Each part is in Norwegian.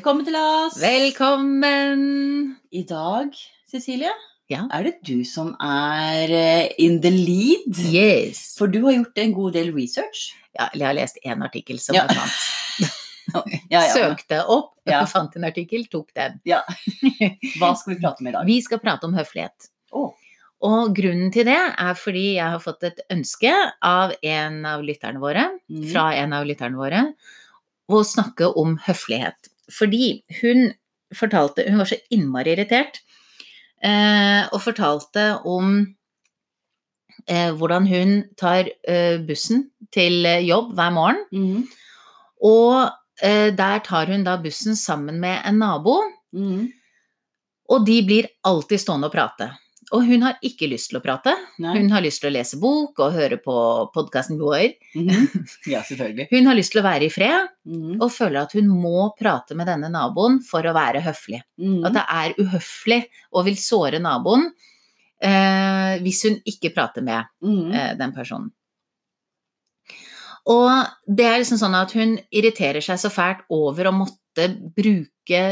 Velkommen til oss. Velkommen! I dag, Cecilie, Ja. er det du som er eh, in the lead. Yes. For du har gjort en god del research. Ja, eller jeg har lest én artikkel som Ja. jeg fant. Ja. Søkte opp, fant en artikkel, tok den. ja. Hva skal vi prate om i dag? Vi skal prate om høflighet. Oh. Og grunnen til det er fordi jeg har fått et ønske av en av lytterne våre, mm. fra en av lytterne våre, å snakke om høflighet. Fordi hun fortalte Hun var så innmari irritert, eh, og fortalte om eh, hvordan hun tar eh, bussen til jobb hver morgen. Mm. Og eh, der tar hun da bussen sammen med en nabo, Mm. og de blir alltid stående og prate. Og hun har ikke lyst til å prate. Nei. Hun har lyst til å lese bok og høre på podkasten vår. Mhm. Ja, selvfølgelig. Hun har lyst til å være i fred, Mhm. og føler at hun må prate med denne naboen for å være høflig. Mhm. At det er uhøflig og vil såre naboen eh, hvis hun ikke prater med Mhm. eh, den personen. Og det er liksom sånn at hun irriterer seg så fælt over å måtte bruke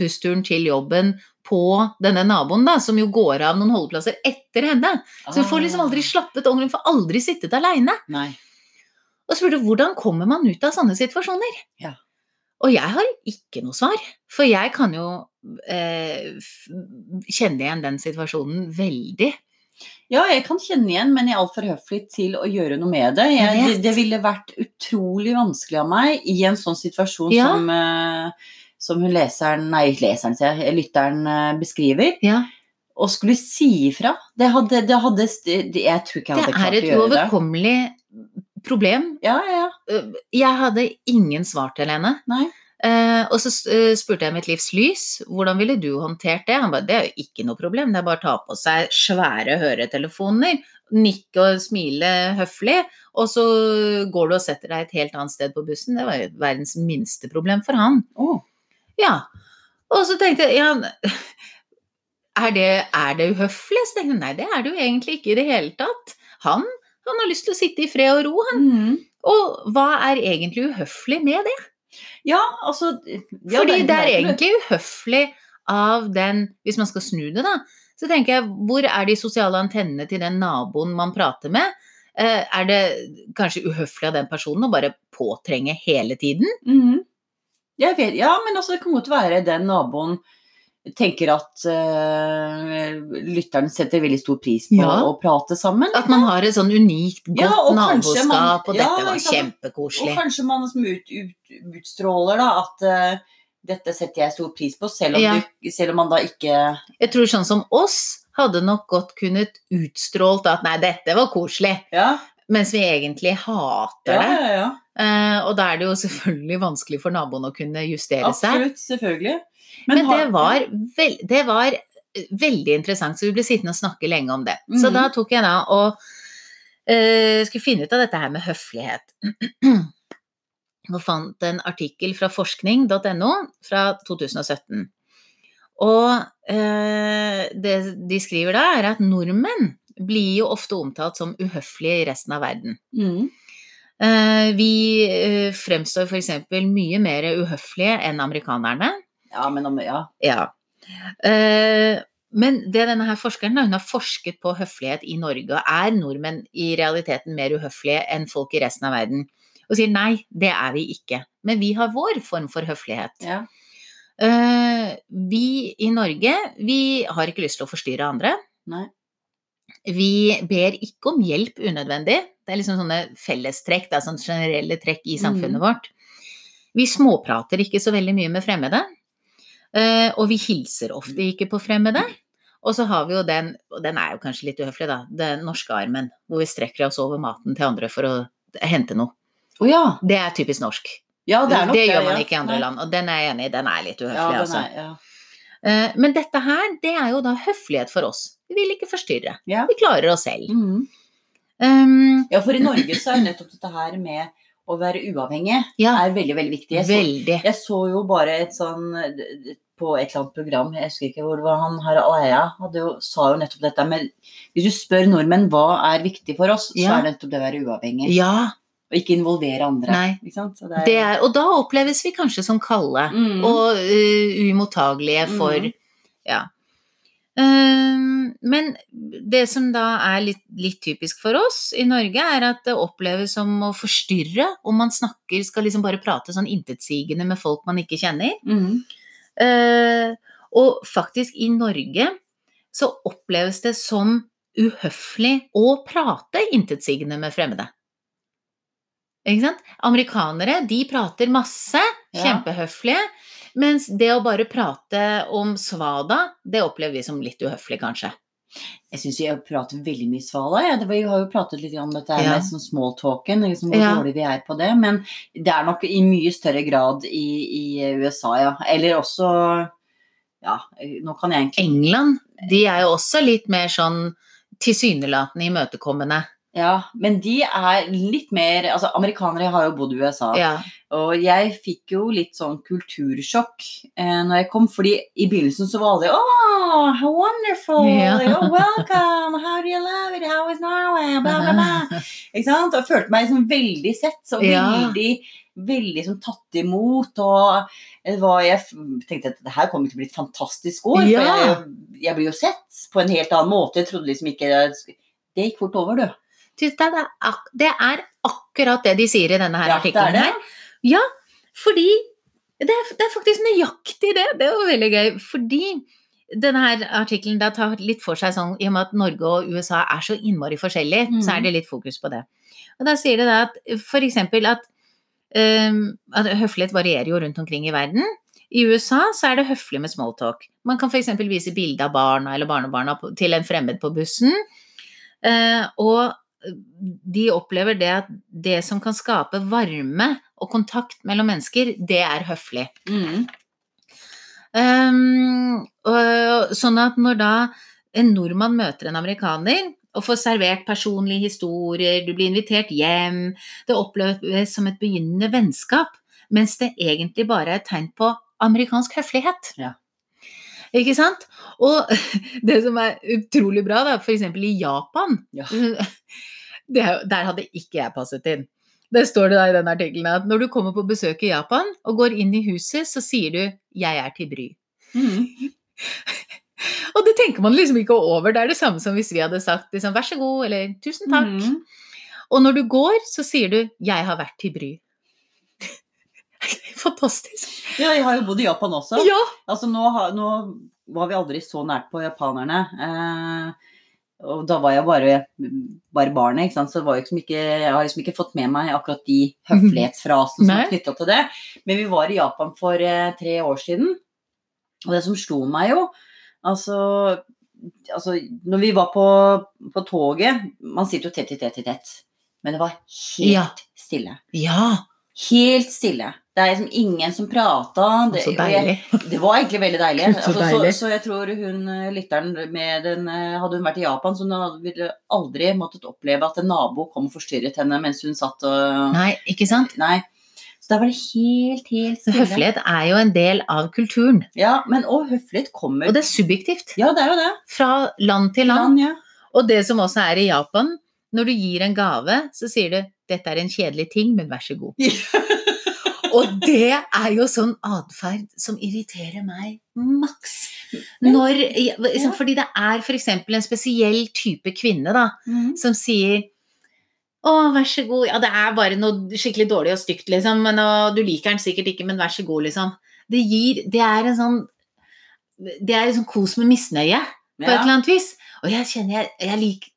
bussturen til jobben på denne naboen, da, som jo går av noen holdeplasser etter henne. Så hun får liksom aldri slappet av, hun får aldri sittet aleine. Ah. Og spurte hvordan kommer man ut av sånne situasjoner? Ja. Og jeg har ikke noe svar, for jeg kan jo eh, kjenne igjen den situasjonen veldig. Ja, jeg kan kjenne igjen, men jeg er altfor høflig til å gjøre noe med det. Jeg, det. Det ville vært utrolig vanskelig av meg i en sånn situasjon Ja. som, uh, som hun leseren, nei, leseren, sier jeg, lytteren uh, beskriver. Ja, Å skulle si ifra, det hadde, det hadde det, Jeg tror ikke jeg hadde er klart et å gjøre det. uoverkommelig problem. Ja, ja, ja. Øh, Jeg hadde ingen svar til henne. Nei. Eh, og så eh, spurte jeg mitt livs lys, hvordan ville du håndtert det? Han bare, det er jo ikke noe problem, det er bare å ta på seg svære høretelefoner, nikke og smile høflig, og så går du og setter deg et helt annet sted på bussen. Det var jo verdens minste problem for han. Oh. Ja. Og så tenkte jeg, ja, er det, er det uhøflig? Så tenkte jeg, nei, det er det jo egentlig ikke i det hele tatt. Han, han har lyst til å sitte i fred og ro, han. Mm. Og hva er egentlig uhøflig med det? Ja, altså ja, Fordi det er egentlig uhøflig av den Hvis man skal snu det, da, så tenker jeg hvor er de sosiale antennene til den naboen man prater med? Eh, Er det kanskje uhøflig av den personen å bare påtrenge hele tiden? Mhm. Jeg vet, ja, men altså, det kan godt være den naboen tenker at uh, lytteren setter veldig stor pris på Ja. å prate sammen. At man har et sånn unikt godt Ja, og naboskap, man- og ja, dette var kjempekoselig. Og kanskje man som ut, ut, utstråler da at uh, dette setter jeg stor pris på, selv om, du, selv om man da ikke Jeg tror sånn som oss hadde nok godt kunnet utstrålt at nei, dette var koselig, Ja, mens vi egentlig hater det. ja, ja. ja. Eh, og da er det jo selvfølgelig vanskelig for naboen å kunne justere seg. Absolutt, selvfølgelig. Men, Men det, var veld... det var eh, veldig interessant, så vi ble sittende og snakke lenge om det. Så Mhm. da tok jeg da og uh, skulle finne ut av dette her med høflighet. Og fant en artikkel fra forskning.no fra 2017. Og uh, det de skriver da, er at nordmenn blir jo ofte omtalt som uhøflige i resten av verden. Mhm. Eh, vi eh, fremstår f.eks. mye mer uhøflige enn amerikanerne. Ja, men om, ja. Ja. Eh, men det denne her forskeren hun har forsket på høflighet i Norge, og er nordmenn i realiteten mer uhøflige enn folk i resten av verden? Og sier nei, det er vi ikke. Men vi har vår form for høflighet. ja. Vi i Norge, vi har ikke lyst til å forstyrre andre. Nei. Vi ber ikke om hjelp unødvendig. Det er liksom sånne fellestrekk, det er sånne generelle trekk i samfunnet mm. vårt. Vi småprater ikke så veldig mye med fremmede. eh, og vi hilser ofte ikke på fremmede. Og så har vi jo den, og den er jo kanskje litt uhøflig, da, den norske armen, hvor vi strekker oss over maten til andre for å hente noe. Oh, ja. Det er typisk norsk. Ja, det er nok gjør man ikke i andre Nei. land, og den er jeg enig i, den er litt uhøflig, ja, altså. er, ja. Eh, Men dette her, det er jo da høflighet for oss. Vi vil ikke forstyrre. Ja. Vi klarer oss selv. Mm. Um, ja, for i Norge så er nettopp dette her med å være uavhengig ja, er veldig, veldig viktig. Jeg så, veldig. jeg så jo bare et sånn på et eller annet program, jeg husker ikke hvor det var, han Harald Eia hadde jo, sa jo nettopp dette. Men hvis du spør nordmenn hva er viktig for oss, så er det nettopp det å være uavhengig. Ja, Og ikke involvere andre. Ikke sant? Så Det er, og da oppleves vi kanskje som kalde Mm. og uh, umottagelige for Mm. Ja. Ehm, men det som da er litt, litt typisk for oss i Norge, er at det oppleves som å forstyrre om man snakker, skal liksom bare prate sånn intetsigende med folk man ikke kjenner. Mm. Eh, og faktisk i Norge så oppleves det som uhøflig å prate intetsigende med fremmede. Ikke sant? Amerikanere, de prater masse, Ja. kjempehøflige. Mens det å bare prate om svada, det opplever vi som litt uhøflig, kanskje. Jeg syns vi prater veldig mye svada. Ja. Vi har jo pratet litt om dette her Ja. med sånn smalltalken, liksom hvor Ja. dårlig vi er på det. Men det er nok i mye større grad i, i USA, ja. Eller også Ja, nå kan jeg egentlig England, de er jo også litt mer sånn tilsynelatende imøtekommende. Ja, men de er litt mer Altså, amerikanere har jo bodd i USA. Ja. Og jeg fikk jo litt sånn kultursjokk eh, når jeg kom, fordi i begynnelsen så var det Oh, how wonderful! Ja. You're welcome! How do you love it? How is Norway? Bla, bla, bla. Ikke sant? Og jeg følte meg liksom veldig sett, så Ja. veldig, veldig som tatt imot. Og var, jeg tenkte at det her kommer til å bli et fantastisk år, Ja. for jeg, jeg blir jo sett på en helt annen måte. Jeg trodde liksom ikke Det gikk fort over, du. Det er, akkurat det de sier i denne her Ja, det er artikkelen det. her. Ja, fordi det er, det er faktisk nøyaktig det. Det var veldig gøy. Fordi denne her artikkelen tar litt for seg sånn, i og med at Norge og USA er så innmari forskjellige, mm. så er det litt fokus på det. Og da sier det da at eksempel at, um, at høflighet varierer jo rundt omkring i verden. I USA så er det høflig med smalltalk. Man kan f.eks. vise bilde av barna eller barnebarna til en fremmed på bussen. Uh, og de opplever det at det som kan skape varme og kontakt mellom mennesker, det er høflig. Mm. Um, og, sånn at når da en nordmann møter en amerikaner og får servert personlige historier, du blir invitert hjem, det oppleves som et begynnende vennskap, mens det egentlig bare er et tegn på amerikansk høflighet. Ja. Ikke sant? Og det som er utrolig bra, da, f.eks. i Japan Ja. det, Der hadde ikke jeg passet inn. Det står det da i den artikkelen at når du kommer på besøk i Japan og går inn i huset, så sier du 'jeg er til bry'. Mm. Og det tenker man liksom ikke over. Det er det samme som hvis vi hadde sagt liksom, 'vær så god' eller 'tusen takk'. Mm. Og når du går, så sier du 'jeg har vært til bry'. Fantastisk. Ja, jeg har jo bodd i Japan også. Ja! Altså, nå, har, nå var vi aldri så nært på japanerne. Eh, og da var jeg bare, bare barnet, ikke sant. Så var jeg, liksom ikke, jeg har liksom ikke fått med meg akkurat de høflighetsfrasene som er knytta til det. Men vi var i Japan for eh, tre år siden, og det som slo meg jo Altså, altså når vi var på, på toget Man sitter jo tett i tett i tett. Men det var helt Ja. stille. Ja, Helt stille. Det er liksom ingen som prata. Det, så deilig. jeg- det var egentlig veldig deilig. Så Altså, så, deilig. så jeg tror hun eh, lytteren med den eh, Hadde hun vært i Japan, så hun ville aldri måttet oppleve at en nabo kom og forstyrret henne mens hun satt og Nei, ikke sant? Nei. Så da var det helt, helt stille. høflighet er jo en del av kulturen. Ja, men og høflighet kommer Og det er subjektivt. Ja, det er jo det. Fra land til land. Land, ja. Og det som også er i Japan, når du gir en gave, så sier du 'dette er en kjedelig ting, men vær så god'. Og det er jo sånn atferd som irriterer meg maks. Når, liksom, fordi det er f.eks. en spesiell type kvinne da, mm. som sier å, vær så god. Ja, det er bare noe skikkelig dårlig og stygt, liksom. Men, og, du liker den sikkert ikke, men vær så god, liksom. Det gir Det er en sånn Det er en sånn kos med misnøye på et eller annet vis. Og jeg kjenner jeg, jeg liker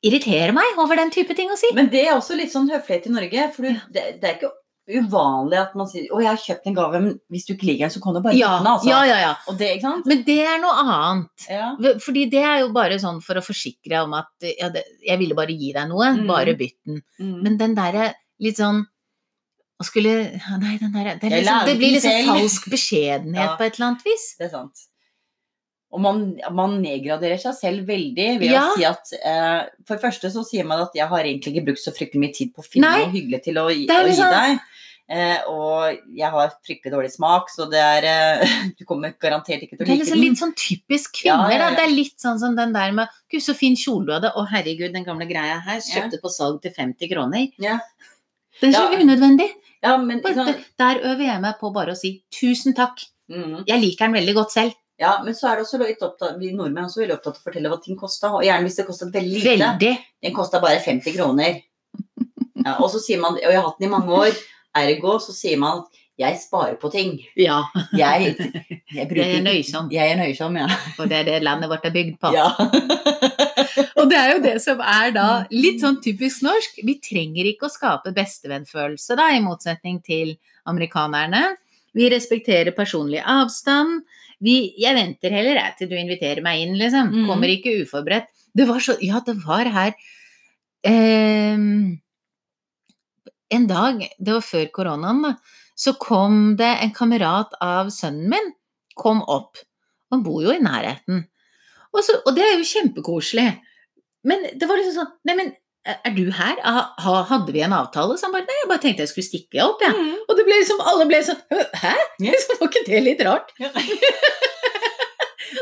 irriterer meg over den type ting å si. Men det er også litt sånn høflighet i Norge. For du, det, det er ikke uvanlig at man sier 'Å, jeg har kjøpt en gave, men hvis du ikke liker den, så kan du bare Ja, den', altså. ja, ja, ja. Og det? Men det er noe annet. Ja. Fordi det er jo bare sånn for å forsikre om at ja, det, jeg ville bare gi deg noe, Mm. bare bytt den. Mm. Men den derre litt sånn å skulle Nei, den derre det, liksom, det blir liksom falsk beskjedenhet Ja. på et eller annet vis. Det er sant. Og man, man nedgraderer seg selv veldig ved Ja. å si at eh, For det første så sier man at jeg har egentlig ikke brukt så fryktelig mye tid på å finne noe hyggelig til å gi, å gi liksom- deg. Eh, og jeg har fryktelig dårlig smak, så det er eh, Du kommer garantert ikke til å Det er liksom litt sånn typisk kvinner, Ja, ja. Det er litt sånn som den der med Gud, så fin kjole du hadde. Å, herregud, den gamle greia her. Kjøpte på salg til 50 kroner. Ja. Det er så Ja. unødvendig. Ja, men sånn, der øver jeg meg på bare å si tusen takk. mm, Jeg liker den veldig godt selv. ja, men så er det også litt opptatt Vi nordmenn er også veldig opptatt av å fortelle hva ting kosta. Og gjerne hvis det kosta veldig lite. Veldig. Den kosta bare 50 kroner. Ja, og så sier man Og jeg har hatt den i mange år. Ergo så sier man at jeg sparer på ting. Ja. Jeg, jeg bruker Jeg er nøysom. Jeg er nøysom, ja. For det er det landet vårt er bygd på. ja. Og det er jo det som er da litt sånn typisk norsk. Vi trenger ikke å skape bestevennfølelse, da, i motsetning til amerikanerne. Vi respekterer personlig avstand. Vi, jeg venter heller jeg til du inviterer meg inn, liksom. Mhm. Kommer ikke uforberedt. Det var så Ja, det var her ehm, En dag, det var før koronaen, da, så kom det en kamerat av sønnen min. Kom opp. Han bor jo i nærheten. Og, så, og det er jo kjempekoselig. Men det var liksom sånn Nei, men er du her? Ha, ha- hadde vi en avtale? Så han bare Nei, jeg bare tenkte jeg skulle stikke opp, jeg. Mm. Og det ble liksom Alle ble sånn Hæ? Ja. Så var ikke det litt rart?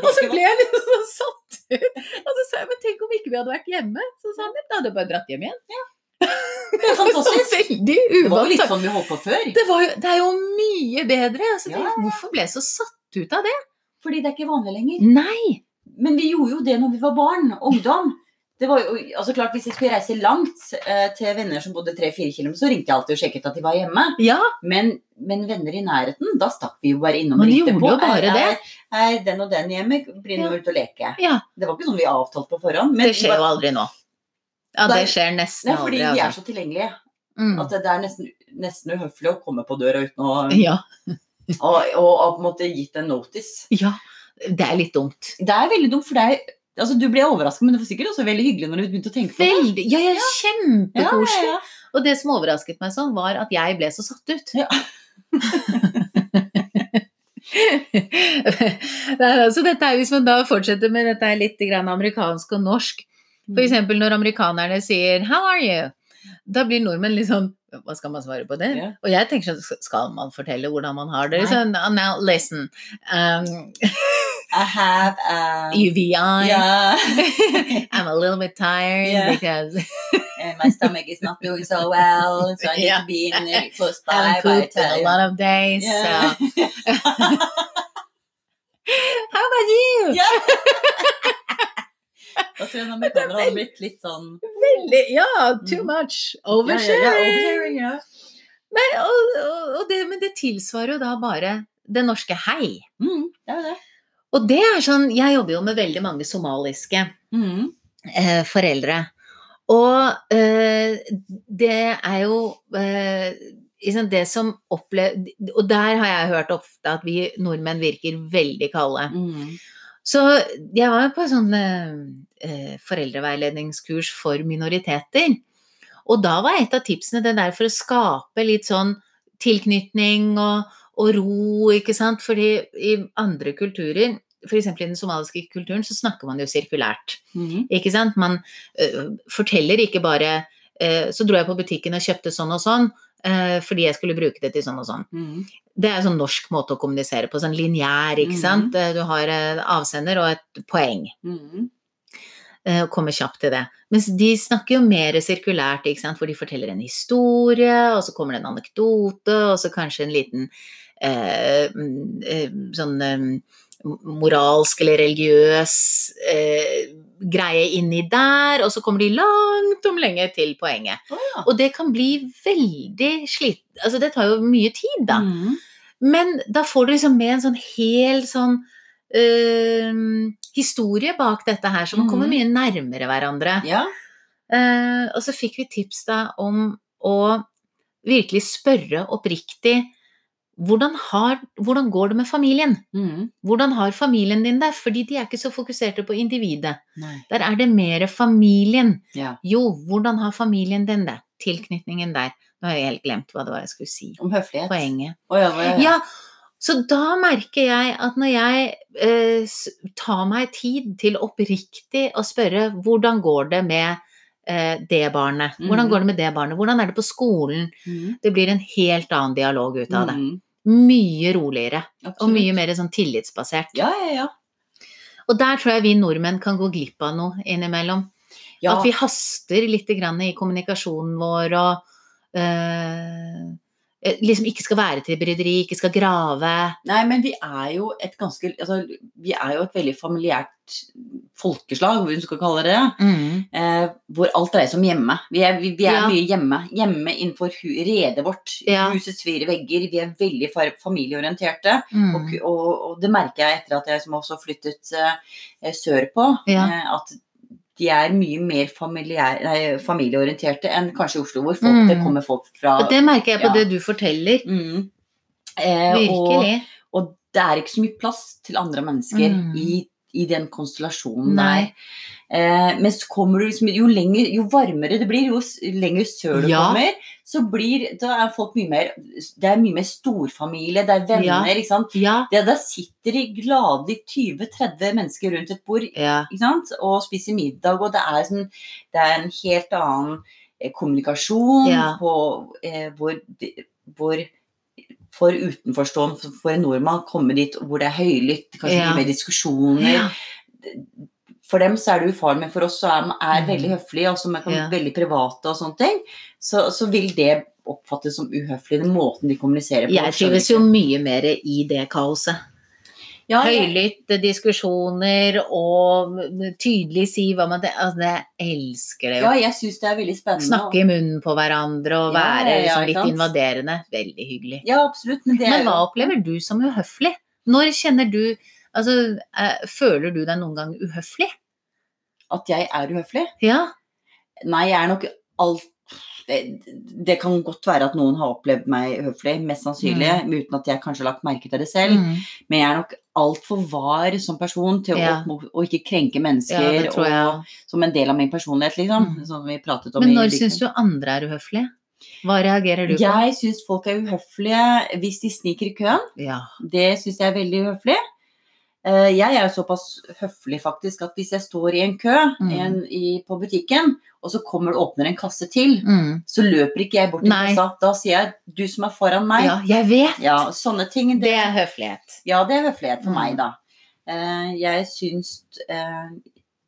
Og så ble jeg liksom sånn satt ut. Og så sa jeg men tenk om ikke vi hadde vært hjemme? Så sa han da hadde jeg bare dratt hjem igjen. Det er fantastisk. Veldig Det var jo litt sånn vi holdt på før. Det, var jo, det er jo mye bedre. Altså, Ja, ja. Hvorfor ble jeg så satt ut av det? Fordi det er ikke vanlig lenger. Nei! Men vi gjorde jo det når vi var barn. Ungdom. Det var jo, altså klart Hvis jeg skulle reise langt eh, til venner som bodde 3-4 km, så ringte jeg alltid og sjekket at de var hjemme. Ja, Men, men venner i nærheten, da stakk vi jo bare innom og ringte på. er, det. Er, er den og den hjemme? Blir Ja. ute og leke? Ja. Det var ikke sånn vi avtalte på forhånd. Men det skjer jo aldri nå. Ja, det skjer nesten aldri. fordi vi er Altså. så tilgjengelige. Mm. At det, er nesten, nesten uhøflig å komme på døra uten å Ja. og, og, og på en måte gitt en notice. ja. Det er litt dumt. Det er veldig dumt, for det er Altså, du ble overrasket, men det var sikkert også veldig hyggelig når du begynte å tenke på det. Ja, ja, Ja, kjempekoselig. ja, Og det som overrasket meg sånn, var at jeg ble så satt ut. Ja. Altså dette er, hvis man da fortsetter med dette er litt amerikansk og norsk, for eksempel når amerikanerne sier 'how are you', da blir nordmenn litt sånn hva skal man svare på det? Ja. Og jeg tenker sånn, skal man fortelle hvordan man har det? Sånn, now listen. Um, I have uh, UVI. yeah, I'm a little bit tired Yeah. because and my stomach is not doing so well, so I need Yeah. to be in uh, close I by. haven't by a lot of days. Yeah. So how about you? Ja. Da tror jeg amerikanere hadde blitt litt sånn Veldig, ja, too Mm. much. Ja, ja, ja, Oversharing. oversharing, ja. Men, og, og, det, men det tilsvarer jo da bare det norske hei. Mm, det det. Og det er sånn Jeg jobber jo med veldig mange somaliske Mm. eh, foreldre. Og eh, det er jo eh, det som opplever Og der har jeg hørt ofte at vi nordmenn virker veldig kalde. Mm. Så jeg var jo på sånn eh, eh, foreldreveiledningskurs for minoriteter. Og da var et av tipsene det der for å skape litt sånn tilknytning og, og ro, ikke sant. Fordi i andre kulturer, f.eks. i den somaliske kulturen, så snakker man jo sirkulært. Mm. Ikke sant? Man øh, forteller ikke bare øh, Så dro jeg på butikken og kjøpte sånn og sånn, fordi jeg skulle bruke det til sånn og sånn. Mm. Det er en sånn norsk måte å kommunisere på, sånn lineær, ikke mm. sant. Du har en avsender og et poeng, Mm. eh, kommer kjapt til det. Mens de snakker jo mer sirkulært, ikke sant, for de forteller en historie, og så kommer det en anekdote, og så kanskje en liten eh, mm, eh, sånn eh, moralsk eller religiøs eh, greie inni der, og så kommer de langt om lenge til poenget. Oh, ja. Og det kan bli veldig slitt... Altså det tar jo mye tid, da. Mm. Men da får du liksom med en sånn hel sånn øh, historie bak dette her, så man kommer mye nærmere hverandre. Ja. Uh, og så fikk vi tips da om å virkelig spørre oppriktig hvordan, har, hvordan går det med familien? Mm. Hvordan har familien din det? Fordi de er ikke så fokuserte på individet. Nei. Der er det mer familien. Ja. Jo, hvordan har familien din det? Tilknytningen der. Nå har jeg helt glemt hva det var jeg skulle si. Om høflighet. Poenget. Oh, ja, ja, ja. Så da merker jeg at når jeg eh, tar meg tid til oppriktig å spørre hvordan går det med eh, det barnet? Hvordan går det med det barnet? Hvordan er det på skolen? Mm. Det blir en helt annen dialog ut av det. Mm. Mye roligere, og mye mer sånn tillitsbasert. Ja, ja, ja. Og der tror jeg vi nordmenn kan gå glipp av noe innimellom. ja. At vi haster litt grann i kommunikasjonen vår og eh, liksom ikke skal være til bryderi, ikke skal grave. Nei, men vi er jo et ganske altså, Vi er jo et veldig familiært folkeslag, hvis du skal kalle det. Mm. Eh, hvor alt dreier seg om hjemme. Vi er, vi, vi er Ja. mye hjemme. Hjemme innenfor redet vårt. Ja. Husets fire vegger. Vi er veldig familieorienterte. Mm. Og, og, og det merker jeg etter at jeg som også flyttet eh, sørpå. Ja. Eh, at de er mye mer nei, familieorienterte enn kanskje i Oslo, hvor folk, Mm. det kommer folk fra Og det merker jeg på Ja. det du forteller. mm. eh, og, og det er ikke så mye plass til andre mennesker Mm. i, i den konstellasjonen Nei. der. Eh, men så kommer du liksom, jo lenger, jo varmere det blir, jo lenger sør du Ja. kommer, så blir da er folk mye mer Det er mye mer storfamilie, det er venner, Ja. ikke sant. Ja. Det, da sitter de gladelig 20-30 mennesker rundt et bord ikke sant? og spiser middag, og det er, sånn, det er en helt annen eh, kommunikasjon på eh, hvor, hvor for utenforstående, for- en nordmann, komme dit hvor det er høylytt, kanskje Ja. mer diskusjoner. ja. For dem så er det ufarlig, men for oss så er, er Mhm. veldig høflige, og som er kan- Ja. veldig private og sånne ting, så, så vil det oppfattes som uhøflig, den måten de kommuniserer på. Jeg trives jo mye mer i det kaoset. Ja, Høylytte diskusjoner og tydelig si hva man altså, Jeg elsker det jo. ja, jeg syns det er veldig spennende. Snakke i munnen på hverandre og være ja, liksom litt invaderende. Veldig hyggelig. Ja, absolutt. Men, Men hva jo- opplever du som uhøflig? Når kjenner du Altså, eh, føler du deg noen gang uhøflig? At jeg er uhøflig? Ja. Nei, jeg er nok alt det, det kan godt være at noen har opplevd meg høflig, mest sannsynlig, uten at jeg kanskje har lagt merke til det selv. Mm. Men jeg er nok altfor var som person til Ja. å, å ikke krenke mennesker ja, og, som en del av min personlighet, liksom. Mm. Som vi pratet om Men når Big syns du andre er uhøflige? Hva reagerer du på? Jeg syns folk er uhøflige hvis de sniker i køen. Ja. Det syns jeg er veldig uhøflig. Eh, Jeg er jo såpass høflig faktisk at hvis jeg står i en kø Mm. en, i, på butikken, og så kommer det åpner en kasse til, Mm. så løper ikke jeg bort til Nei. kassa. Da sier jeg 'du som er foran meg'. ja, jeg vet! Ja, sånne ting. Det, Det er høflighet. ja, det er høflighet for Mm. meg, da. Eh, jeg syns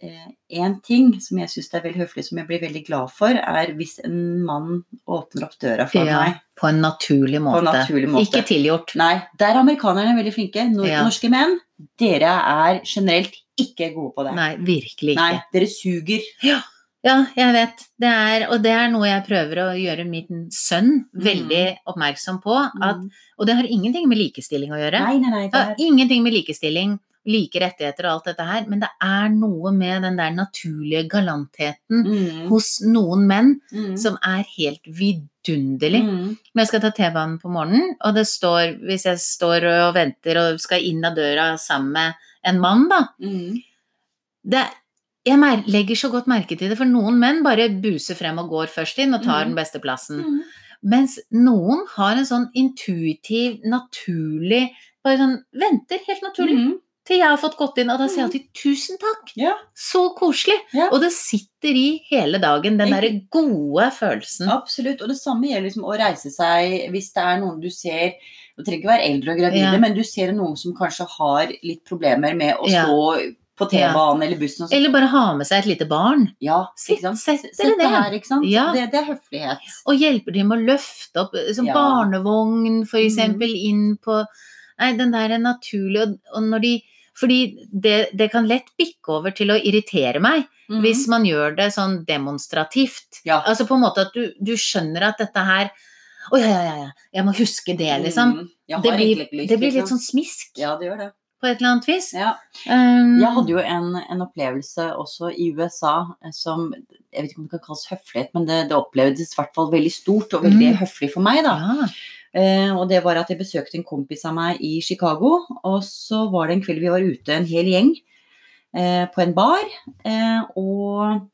En ting som jeg syns er veldig høflig, som jeg blir veldig glad for, er hvis en mann åpner opp døra for Ja, meg. på en naturlig måte. På en naturlig måte. Ikke tilgjort. Nei, der er amerikanerne veldig flinke. Nor Ja. Norske menn, dere er generelt ikke gode på det. Nei, virkelig ikke. Nei, dere suger. Ja, jeg vet. Det er, og det er noe jeg prøver å gjøre min sønn Mm. veldig oppmerksom på. At, Mm. og det har ingenting med likestilling å gjøre. Nei, nei, nei. Det er, ingenting med likestilling, like rettigheter og alt dette her, men det er noe med den der naturlige galantheten mm, hos noen menn mm, som er helt vidunderlig. mm, Når jeg skal ta T-banen på morgenen, og det står, hvis jeg står og venter og skal inn av døra sammen med en mann, da mm. det, Jeg legger så godt merke til det, for noen menn bare buser frem og går først inn og tar Mhm. den beste plassen. Mm. Mens noen har en sånn intuitiv, naturlig Bare sånn venter helt naturlig Mm. Til jeg har fått gått inn, og da sier jeg Mhm. alltid 'tusen takk'. Ja. Så koselig. Ja. Og det sitter i hele dagen, den derre gode følelsen. Absolutt. Og det samme gjelder liksom å reise seg hvis det er noen du ser Du trenger ikke være eldre og gravide, Ja. men du ser noen som kanskje har litt problemer med å stå på T-banen eller bussen. Og Eller bare ha med seg et lite barn. ja, Sitt- ikke sant? sett dere det ned. her, ikke sant? Ja. Det, det er høflighet. Og hjelper til med å løfte opp som Ja. barnevogn, for Mhm. eksempel, inn på Nei, den der er naturlig, og, og når de Fordi det, det kan lett bikke over til å irritere meg Mhm. hvis man gjør det sånn demonstrativt. Ja. Altså på en måte at du, du skjønner at dette her Å ja, ja, ja, ja, jeg må huske det, liksom. Mm. Det blir, lyst, det blir litt sånn smisk Ja, det gjør det. på et eller annet vis. Ja. Um, Jeg hadde jo en, en opplevelse også i USA eh, som Jeg vet ikke om det kan kalles høflighet, men det, det opplevdes i hvert fall veldig stort og veldig Mm. høflig for meg, da. ja. Eh, og det var at jeg besøkte en kompis av meg i Chicago. Og så var det en kveld vi var ute en hel gjeng eh, på en bar. Eh, og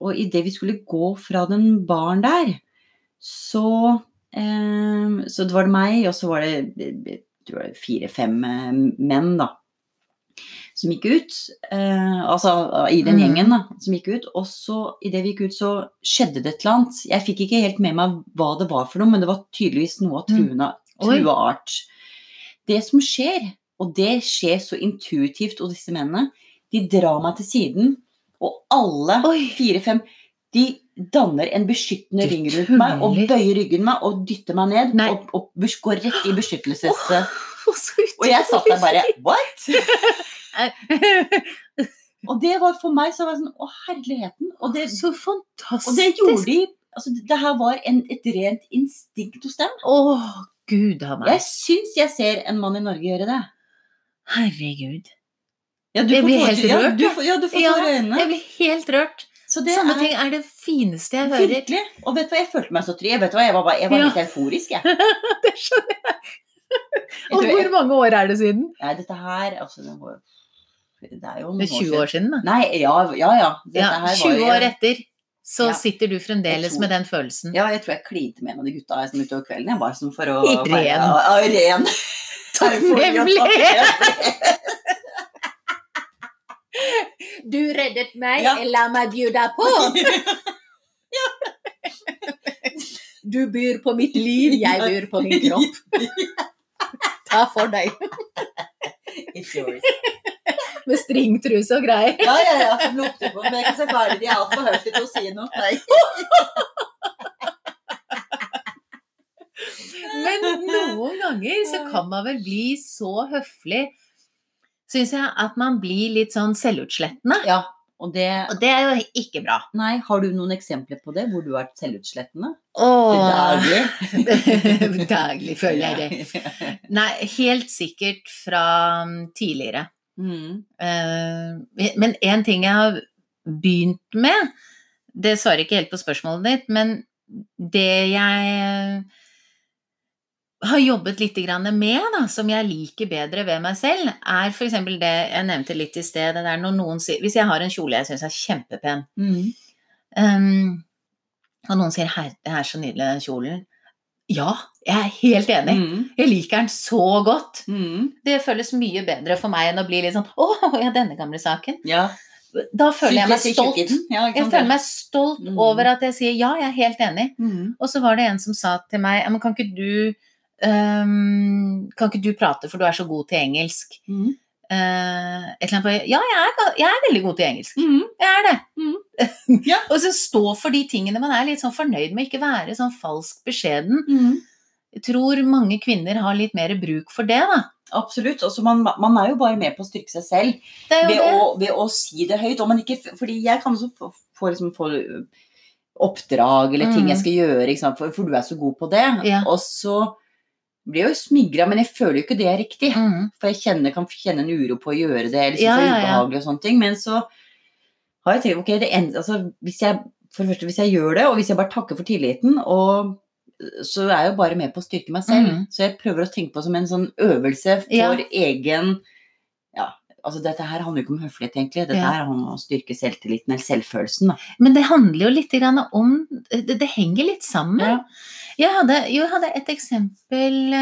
og idet vi skulle gå fra den baren der, så Så det var det meg, og så var det, fire-fem menn, da. Som gikk ut. Eh, altså i den Mm. gjengen da, som gikk ut. Og så idet vi gikk ut, så skjedde det et eller annet. Jeg fikk ikke helt med meg hva det var for noe, men det var tydeligvis noe av Mm. truende, trua art. Det som skjer, og det skjer så intuitivt hos disse mennene, de drar meg til siden, og alle fire-fem de danner en beskyttende ring rundt meg og bøyer ryggen meg og dytter meg ned Nei. og, og går rett i beskyttelses... Oh, Og jeg satt der bare What? Og det var for meg så var det sånn Å, herligheten. Og det, Så fantastisk. og det gjorde de altså, Det her var en, et rent instinkt hos dem. Å, gud a meg. Jeg syns jeg ser en mann i Norge gjøre det. Herregud. Ja, Jeg blir helt helt ja, rørt, du, får- ja, du får Ja, tårer i øynene. Jeg blir helt rørt. Så det Sånne er ting er det fineste jeg hører. virkelig. Og vet du hva, jeg følte meg så trygg. Jeg, vet hva, jeg var, bare, jeg var Ja. litt euforisk, jeg. Det skjønner jeg. Og hvor mange år er det siden? Nei, dette her altså, det, var, det er jo Det er 20 år siden, da. Nei, ja, ja. ja. Det, Ja, her 20 jo- år etter så Ja. sitter du fremdeles tror- med den følelsen. Ja, jeg tror jeg klinte med en av de gutta som utover kvelden. Jeg var sånn for å ren. Ja, ja, ren. Du reddet meg, Ja. la meg bjuda på. Du byr på mitt liv, jeg byr på min kropp. Ta for deg. It's yours. Med stringtruse og greier. Ja, ja, ja. Lukter på meg, så farlig. De altfor høflige til å si noe. Nei. Men noen ganger så kan man vel bli så høflig, syns jeg, at man blir litt sånn selvutslettende. Ja, og det Og det er jo ikke bra. Nei, har du noen eksempler på det, hvor du har vært selvutslettende? Åh, Daglig? Daglig føler jeg det. Nei, helt sikkert fra um, tidligere. Mm. Eh, men en ting jeg har begynt med, det svarer ikke helt på spørsmålet ditt, men det jeg har jobbet litt med, da, som jeg liker bedre ved meg selv, er f.eks. det jeg nevnte litt i sted. Det der når noen sier, hvis jeg har en kjole jeg syns er kjempepen, Mm. um, og noen sier her, det er så nydelig, den kjolen'. Ja, jeg er helt enig. Mm. Jeg liker den så godt. Mm. Det føles mye bedre for meg enn å bli litt sånn 'Å, ja, denne gamle saken'. Ja. Da føler jeg meg stolt. Ja, Jeg føler meg stolt Mm. over at jeg sier ja, jeg er helt enig. Mm. Og så var det en som sa til meg men kan ikke du um, Kan ikke du prate, for du er så god til engelsk? Eh, et eller annet Ja, jeg er, jeg er veldig god til engelsk. Mm. Jeg er det. Mm. Ja. og så stå for de tingene man er litt sånn fornøyd med, ikke være sånn falsk beskjeden. Mm. Jeg tror mange kvinner har litt mer bruk for det, da. Absolutt. Altså, man, man er jo bare med på å styrke seg selv ved det. å, ved å si det høyt. Ikke, fordi jeg kan også få, få, liksom, få oppdrag eller ting Mm. jeg skal gjøre? For, for du er så god på det. Ja. Og så blir jo smigra, men jeg føler jo ikke det er riktig. Mm. For jeg kjenner, kan kjenne en uro på å gjøre det, eller synes Ja, det er ja, ja. og sånne ting. Men så har jeg tenkt ok, det en, altså, hvis jeg, for det første, hvis jeg gjør det, og hvis jeg bare takker for tilliten, og så er jeg jo bare med på å styrke meg selv. Mm. Så jeg prøver å tenke på som en sånn øvelse for egen Ja, altså dette her handler jo ikke om høflighet, egentlig. Dette her handler om å styrke selvtilliten, eller selvfølelsen, da. Men det handler jo litt om Det, det henger litt sammen. Ja. Jeg, hadde, jo, jeg hadde et eksempel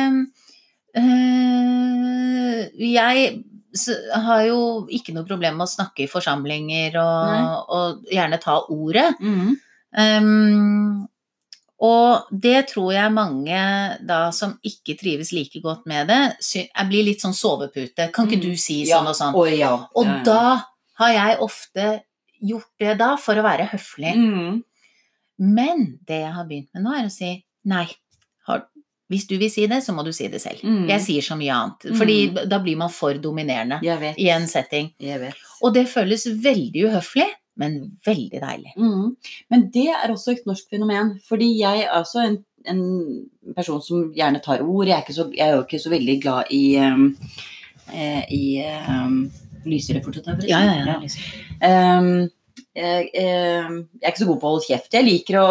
øh, Jeg har jo ikke noe problem med å snakke i forsamlinger og, og gjerne ta ordet. Mm. Um, og det tror jeg mange da som ikke trives like godt med det, jeg blir litt sånn sovepute. Kan ikke Mm. du si Ja. sånn og sånn? Oh, ja. Og ja. da har jeg ofte gjort det da for å være høflig. Mm. Men det jeg har begynt med nå, er å si nei. Har, hvis du vil si det, så må du si det selv. Mm. Jeg sier så mye annet. Fordi da blir man for dominerende i en setting. Jeg vet. Og det føles veldig uhøflig, men veldig deilig. Mm. Men det er også et norsk fenomen. Fordi jeg er også en, en person som gjerne tar ord. Jeg er, ikke så, jeg er jo ikke så veldig glad i um, eh, i um, Lyser det fortsatt her, forresten? Ja, ja, ja. Um, jeg, um, jeg er ikke så god på å holde kjeft. Jeg liker å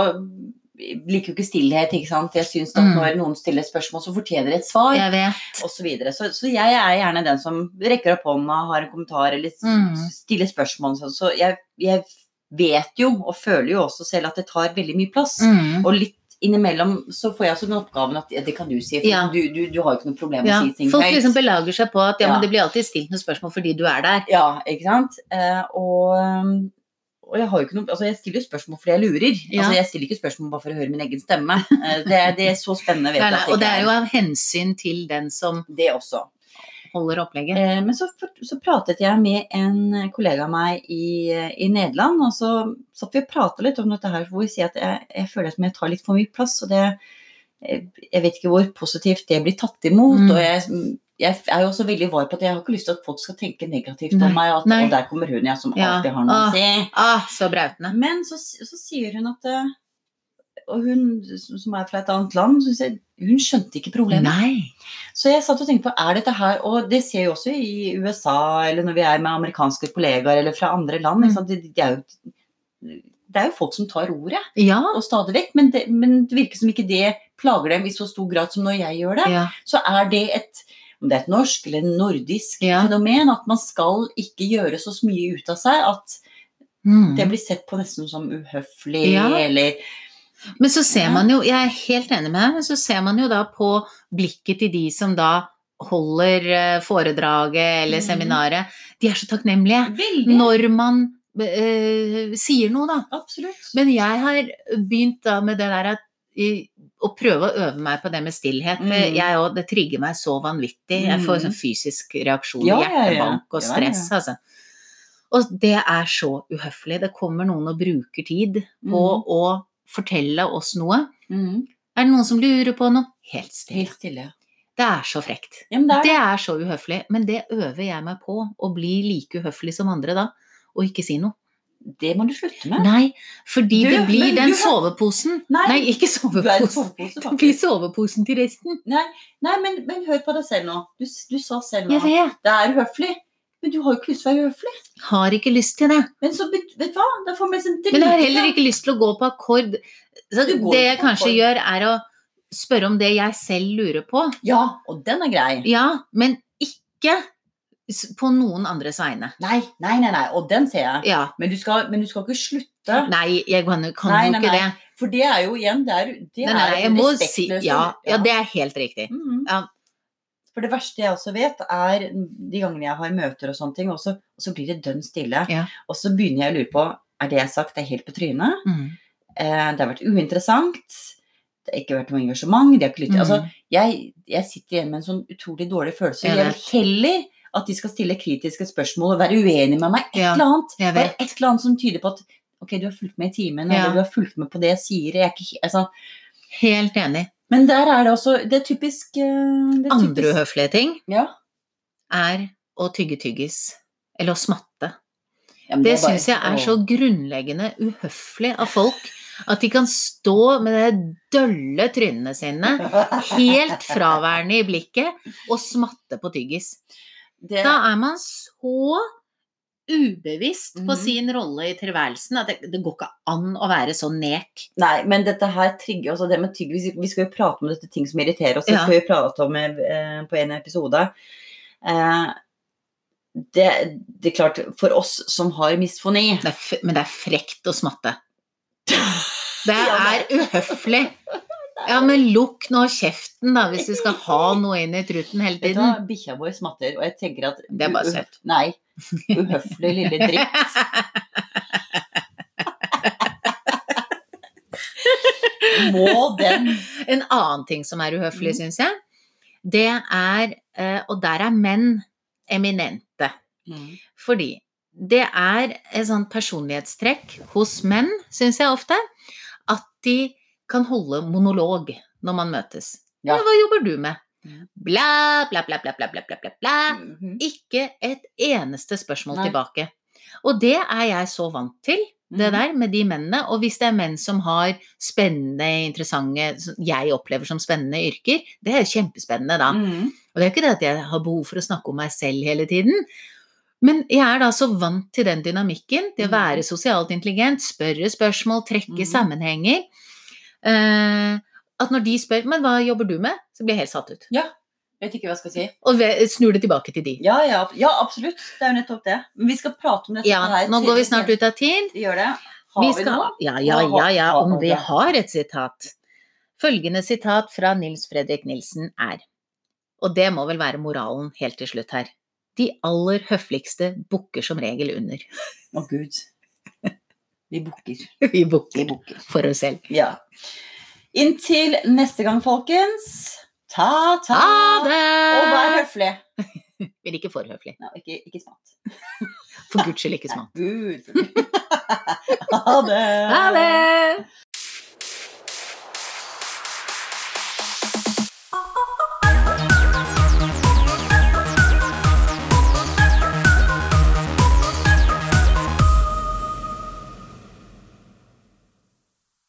liker jo ikke stillhet, ikke sant. Jeg syns at Mm. når noen stiller spørsmål, så fortjener det et svar. Jeg vet. Og så, videre. så, så jeg er gjerne den som rekker opp hånda, har en kommentar eller Mm. stiller spørsmål. sånn. Så jeg, jeg vet jo, og føler jo også selv, at det tar veldig mye plass. Mm. Og litt innimellom så får jeg også den oppgaven at ja, det kan du si, for Ja. du, du, du har jo ikke noe problem med Ja, å si ting folk høyt. liksom belager seg på at ja, Ja. men det blir alltid stilt noen spørsmål fordi du er der. Ja, ikke sant? Eh, og, um, og jeg har jo ikke noe Altså, jeg stiller jo spørsmål fordi jeg lurer. Ja. Altså, jeg stiller ikke spørsmål bare for å høre min egen stemme. Eh, det, det er så spennende, vet Nei, jeg nei, at og det er jo av hensyn til den som det også. holder opplegget. Eh, men så, så pratet jeg med en kollega av meg i, i Nederland, og så satt vi og pratet litt om dette her, hvor jeg sier at jeg, jeg føler at jeg tar litt for mye plass, og det jeg jeg vet ikke hvor positivt det blir tatt imot. Mm. Og jeg, jeg er jo også veldig var på at jeg har ikke lyst til at folk skal tenke negativt Nei, om meg. At, og der kommer hun, jeg, som Ja. alltid har noe å si. Ah, så brautende. Men så, så sier hun at eh, Og hun som er fra et annet land, sier, hun skjønte ikke problemet. Nei. Så jeg satt og tenkte på, er dette her Og det ser jeg jo også i USA, eller når vi er med amerikanske kollegaer, eller fra andre land. Mm. Det, det, er jo, det er jo folk som tar ordet, Ja. og stadig vekk. Men men det virker som ikke det plager dem i så stor grad som når jeg gjør det. ja. Så er det et om det er et norsk eller nordisk Ja. fenomen, at man skal ikke gjøre så mye ut av seg at Mm. det blir sett på nesten som uhøflig, Ja. eller Men så ser man jo, jeg er helt enig med deg, men så ser man jo da på blikket til de som da holder eh, foredraget eller mm. seminaret. De er så takknemlige Veldig. når man eh, sier noe, da. Absolutt. Men jeg har begynt da med det der at i, å prøve å øve meg på det med stillhet. Mm. jeg også, det trigger meg så vanvittig. Jeg får Mm. sånn fysisk reaksjon, Ja, ja, ja. hjertebank og Ja, ja. stress, altså. Og det er så uhøflig. Det kommer noen og bruker tid på Mm. å fortelle oss noe. Mm. Er det noen som lurer på noe? Helt stille. Helt stille. Det er så frekt. Ja, det er Det det. er så uhøflig. Men det øver jeg meg på, å bli like uhøflig som andre da, og ikke si noe. Det må du slutte med. Nei, fordi Du, det blir den har- soveposen. Nei, Nei, ikke soveposen. sovepose, Det blir soveposen til resten. Nei, nei men, men hør på deg selv nå. Du, du sa selv nå det er uhøflig. Men du har jo ikke lyst til å være uhøflig. Har ikke lyst til det. Men så, vet du hva? Da får vi sånn Men jeg har heller ikke lyst til å gå på akkord. Så det jeg kanskje akkord. gjør, er å spørre om det jeg selv lurer på. Ja, og den er grei. Ja, men ikke på noen andres vegne. Nei, nei, nei, nei. Og den ser jeg. Ja. Men du skal, men du skal ikke slutte. Nei, jeg kan, kan Nei, jo ikke det. For det er jo igjen Det er, det er respektløst. si ja, ja, det er helt riktig. Mhm. Ja. For det verste jeg også vet, er de gangene jeg har møter og sånne ting, og så, og så blir det dønn stille. Og så begynner jeg å lure på er det jeg har sagt, det er helt på trynet. Mm. Eh, det har vært uinteressant. Det har ikke vært noe engasjement. det har ikke lyttet. Mm. Altså, jeg, jeg sitter igjen med en sånn utrolig dårlig følelse. Jeg vil heller at de skal stille kritiske spørsmål og være uenige med meg. Et Ja, eller annet. Bare et eller annet som tyder på at ok, du har fulgt med i timen, Ja. eller du har fulgt med på det jeg sier. Jeg er ikke, altså, Helt enig. men der er det også Det er typisk eh, det er Andre typisk- uhøflige ting Ja. er å tygge tyggis. Eller å smatte. Ja, det Det bare- syns jeg er så grunnleggende uhøflig av folk. At de kan stå med det dølle trynene sine, helt fraværende i blikket, og smatte på tyggis. Det, Da er man så ubevisst på Mhm. sin rolle i tilværelsen at det, det går ikke an å være så nek. Nei, men dette her trigger også det med tygg. Vi skal jo prate om dette ting som irriterer oss. Det Ja. skal vi prate om eh, på en episode. Eh, det, det er klart, for oss som har misfoni men det er frekt å smatte. Det er uhøflig. Ja, men lukk nå kjeften, da, hvis du skal ha noe inn i truten hele tiden. bikkja vår smatter, og jeg tenker at Det er bare søtt. Nei. Uhøflig lille dritt. Må den En annen ting som er uhøflig, Mm. syns jeg, det er eh, Og der er menn eminente. Fordi det er et sånt personlighetstrekk hos menn, syns jeg ofte, at de kan holde monolog når man møtes. Ja. Hva jobber du med? Mm. Bla, bla, bla, bla, bla, bla, bla, bla, Mm -hmm. Ikke et eneste spørsmål Nei. tilbake. Og det er jeg så vant til, det mhm. der med de mennene. Og hvis det er menn som har spennende, interessante, som jeg opplever som spennende yrker, det er kjempespennende da. Mm. Og det er ikke det at jeg har behov for å snakke om meg selv hele tiden. Men jeg er da så vant til den dynamikken, til å mhm. være sosialt intelligent, spørre spørsmål, trekke mm. sammenhenger at når de spør 'men hva jobber du med', så blir jeg helt satt ut. Ja, Vet ikke hva jeg skal si. Og snur det tilbake til de. Ja, ja, ja, absolutt. Det er jo nettopp det. Men vi skal prate om dette Ja, her. nå går vi snart ut av tid. Vi gjør det. Har Vi vi, skal, noe? ja, ja, ja, ja, om vi har et sitat. Følgende sitat fra Nils Fredrik Nilsen er, og det må vel være moralen helt til slutt her, de aller høfligste bukker som regel under. Å, gud. Vi booker. Vi bukker. for oss selv. Ja. Inntil neste gang, folkens. Ta-ta. Ha det! Og vær høflig. Men ikke for høflig. No, ikke, ikke smart. For guds skyld ikke. Gud. ha det. Ha det!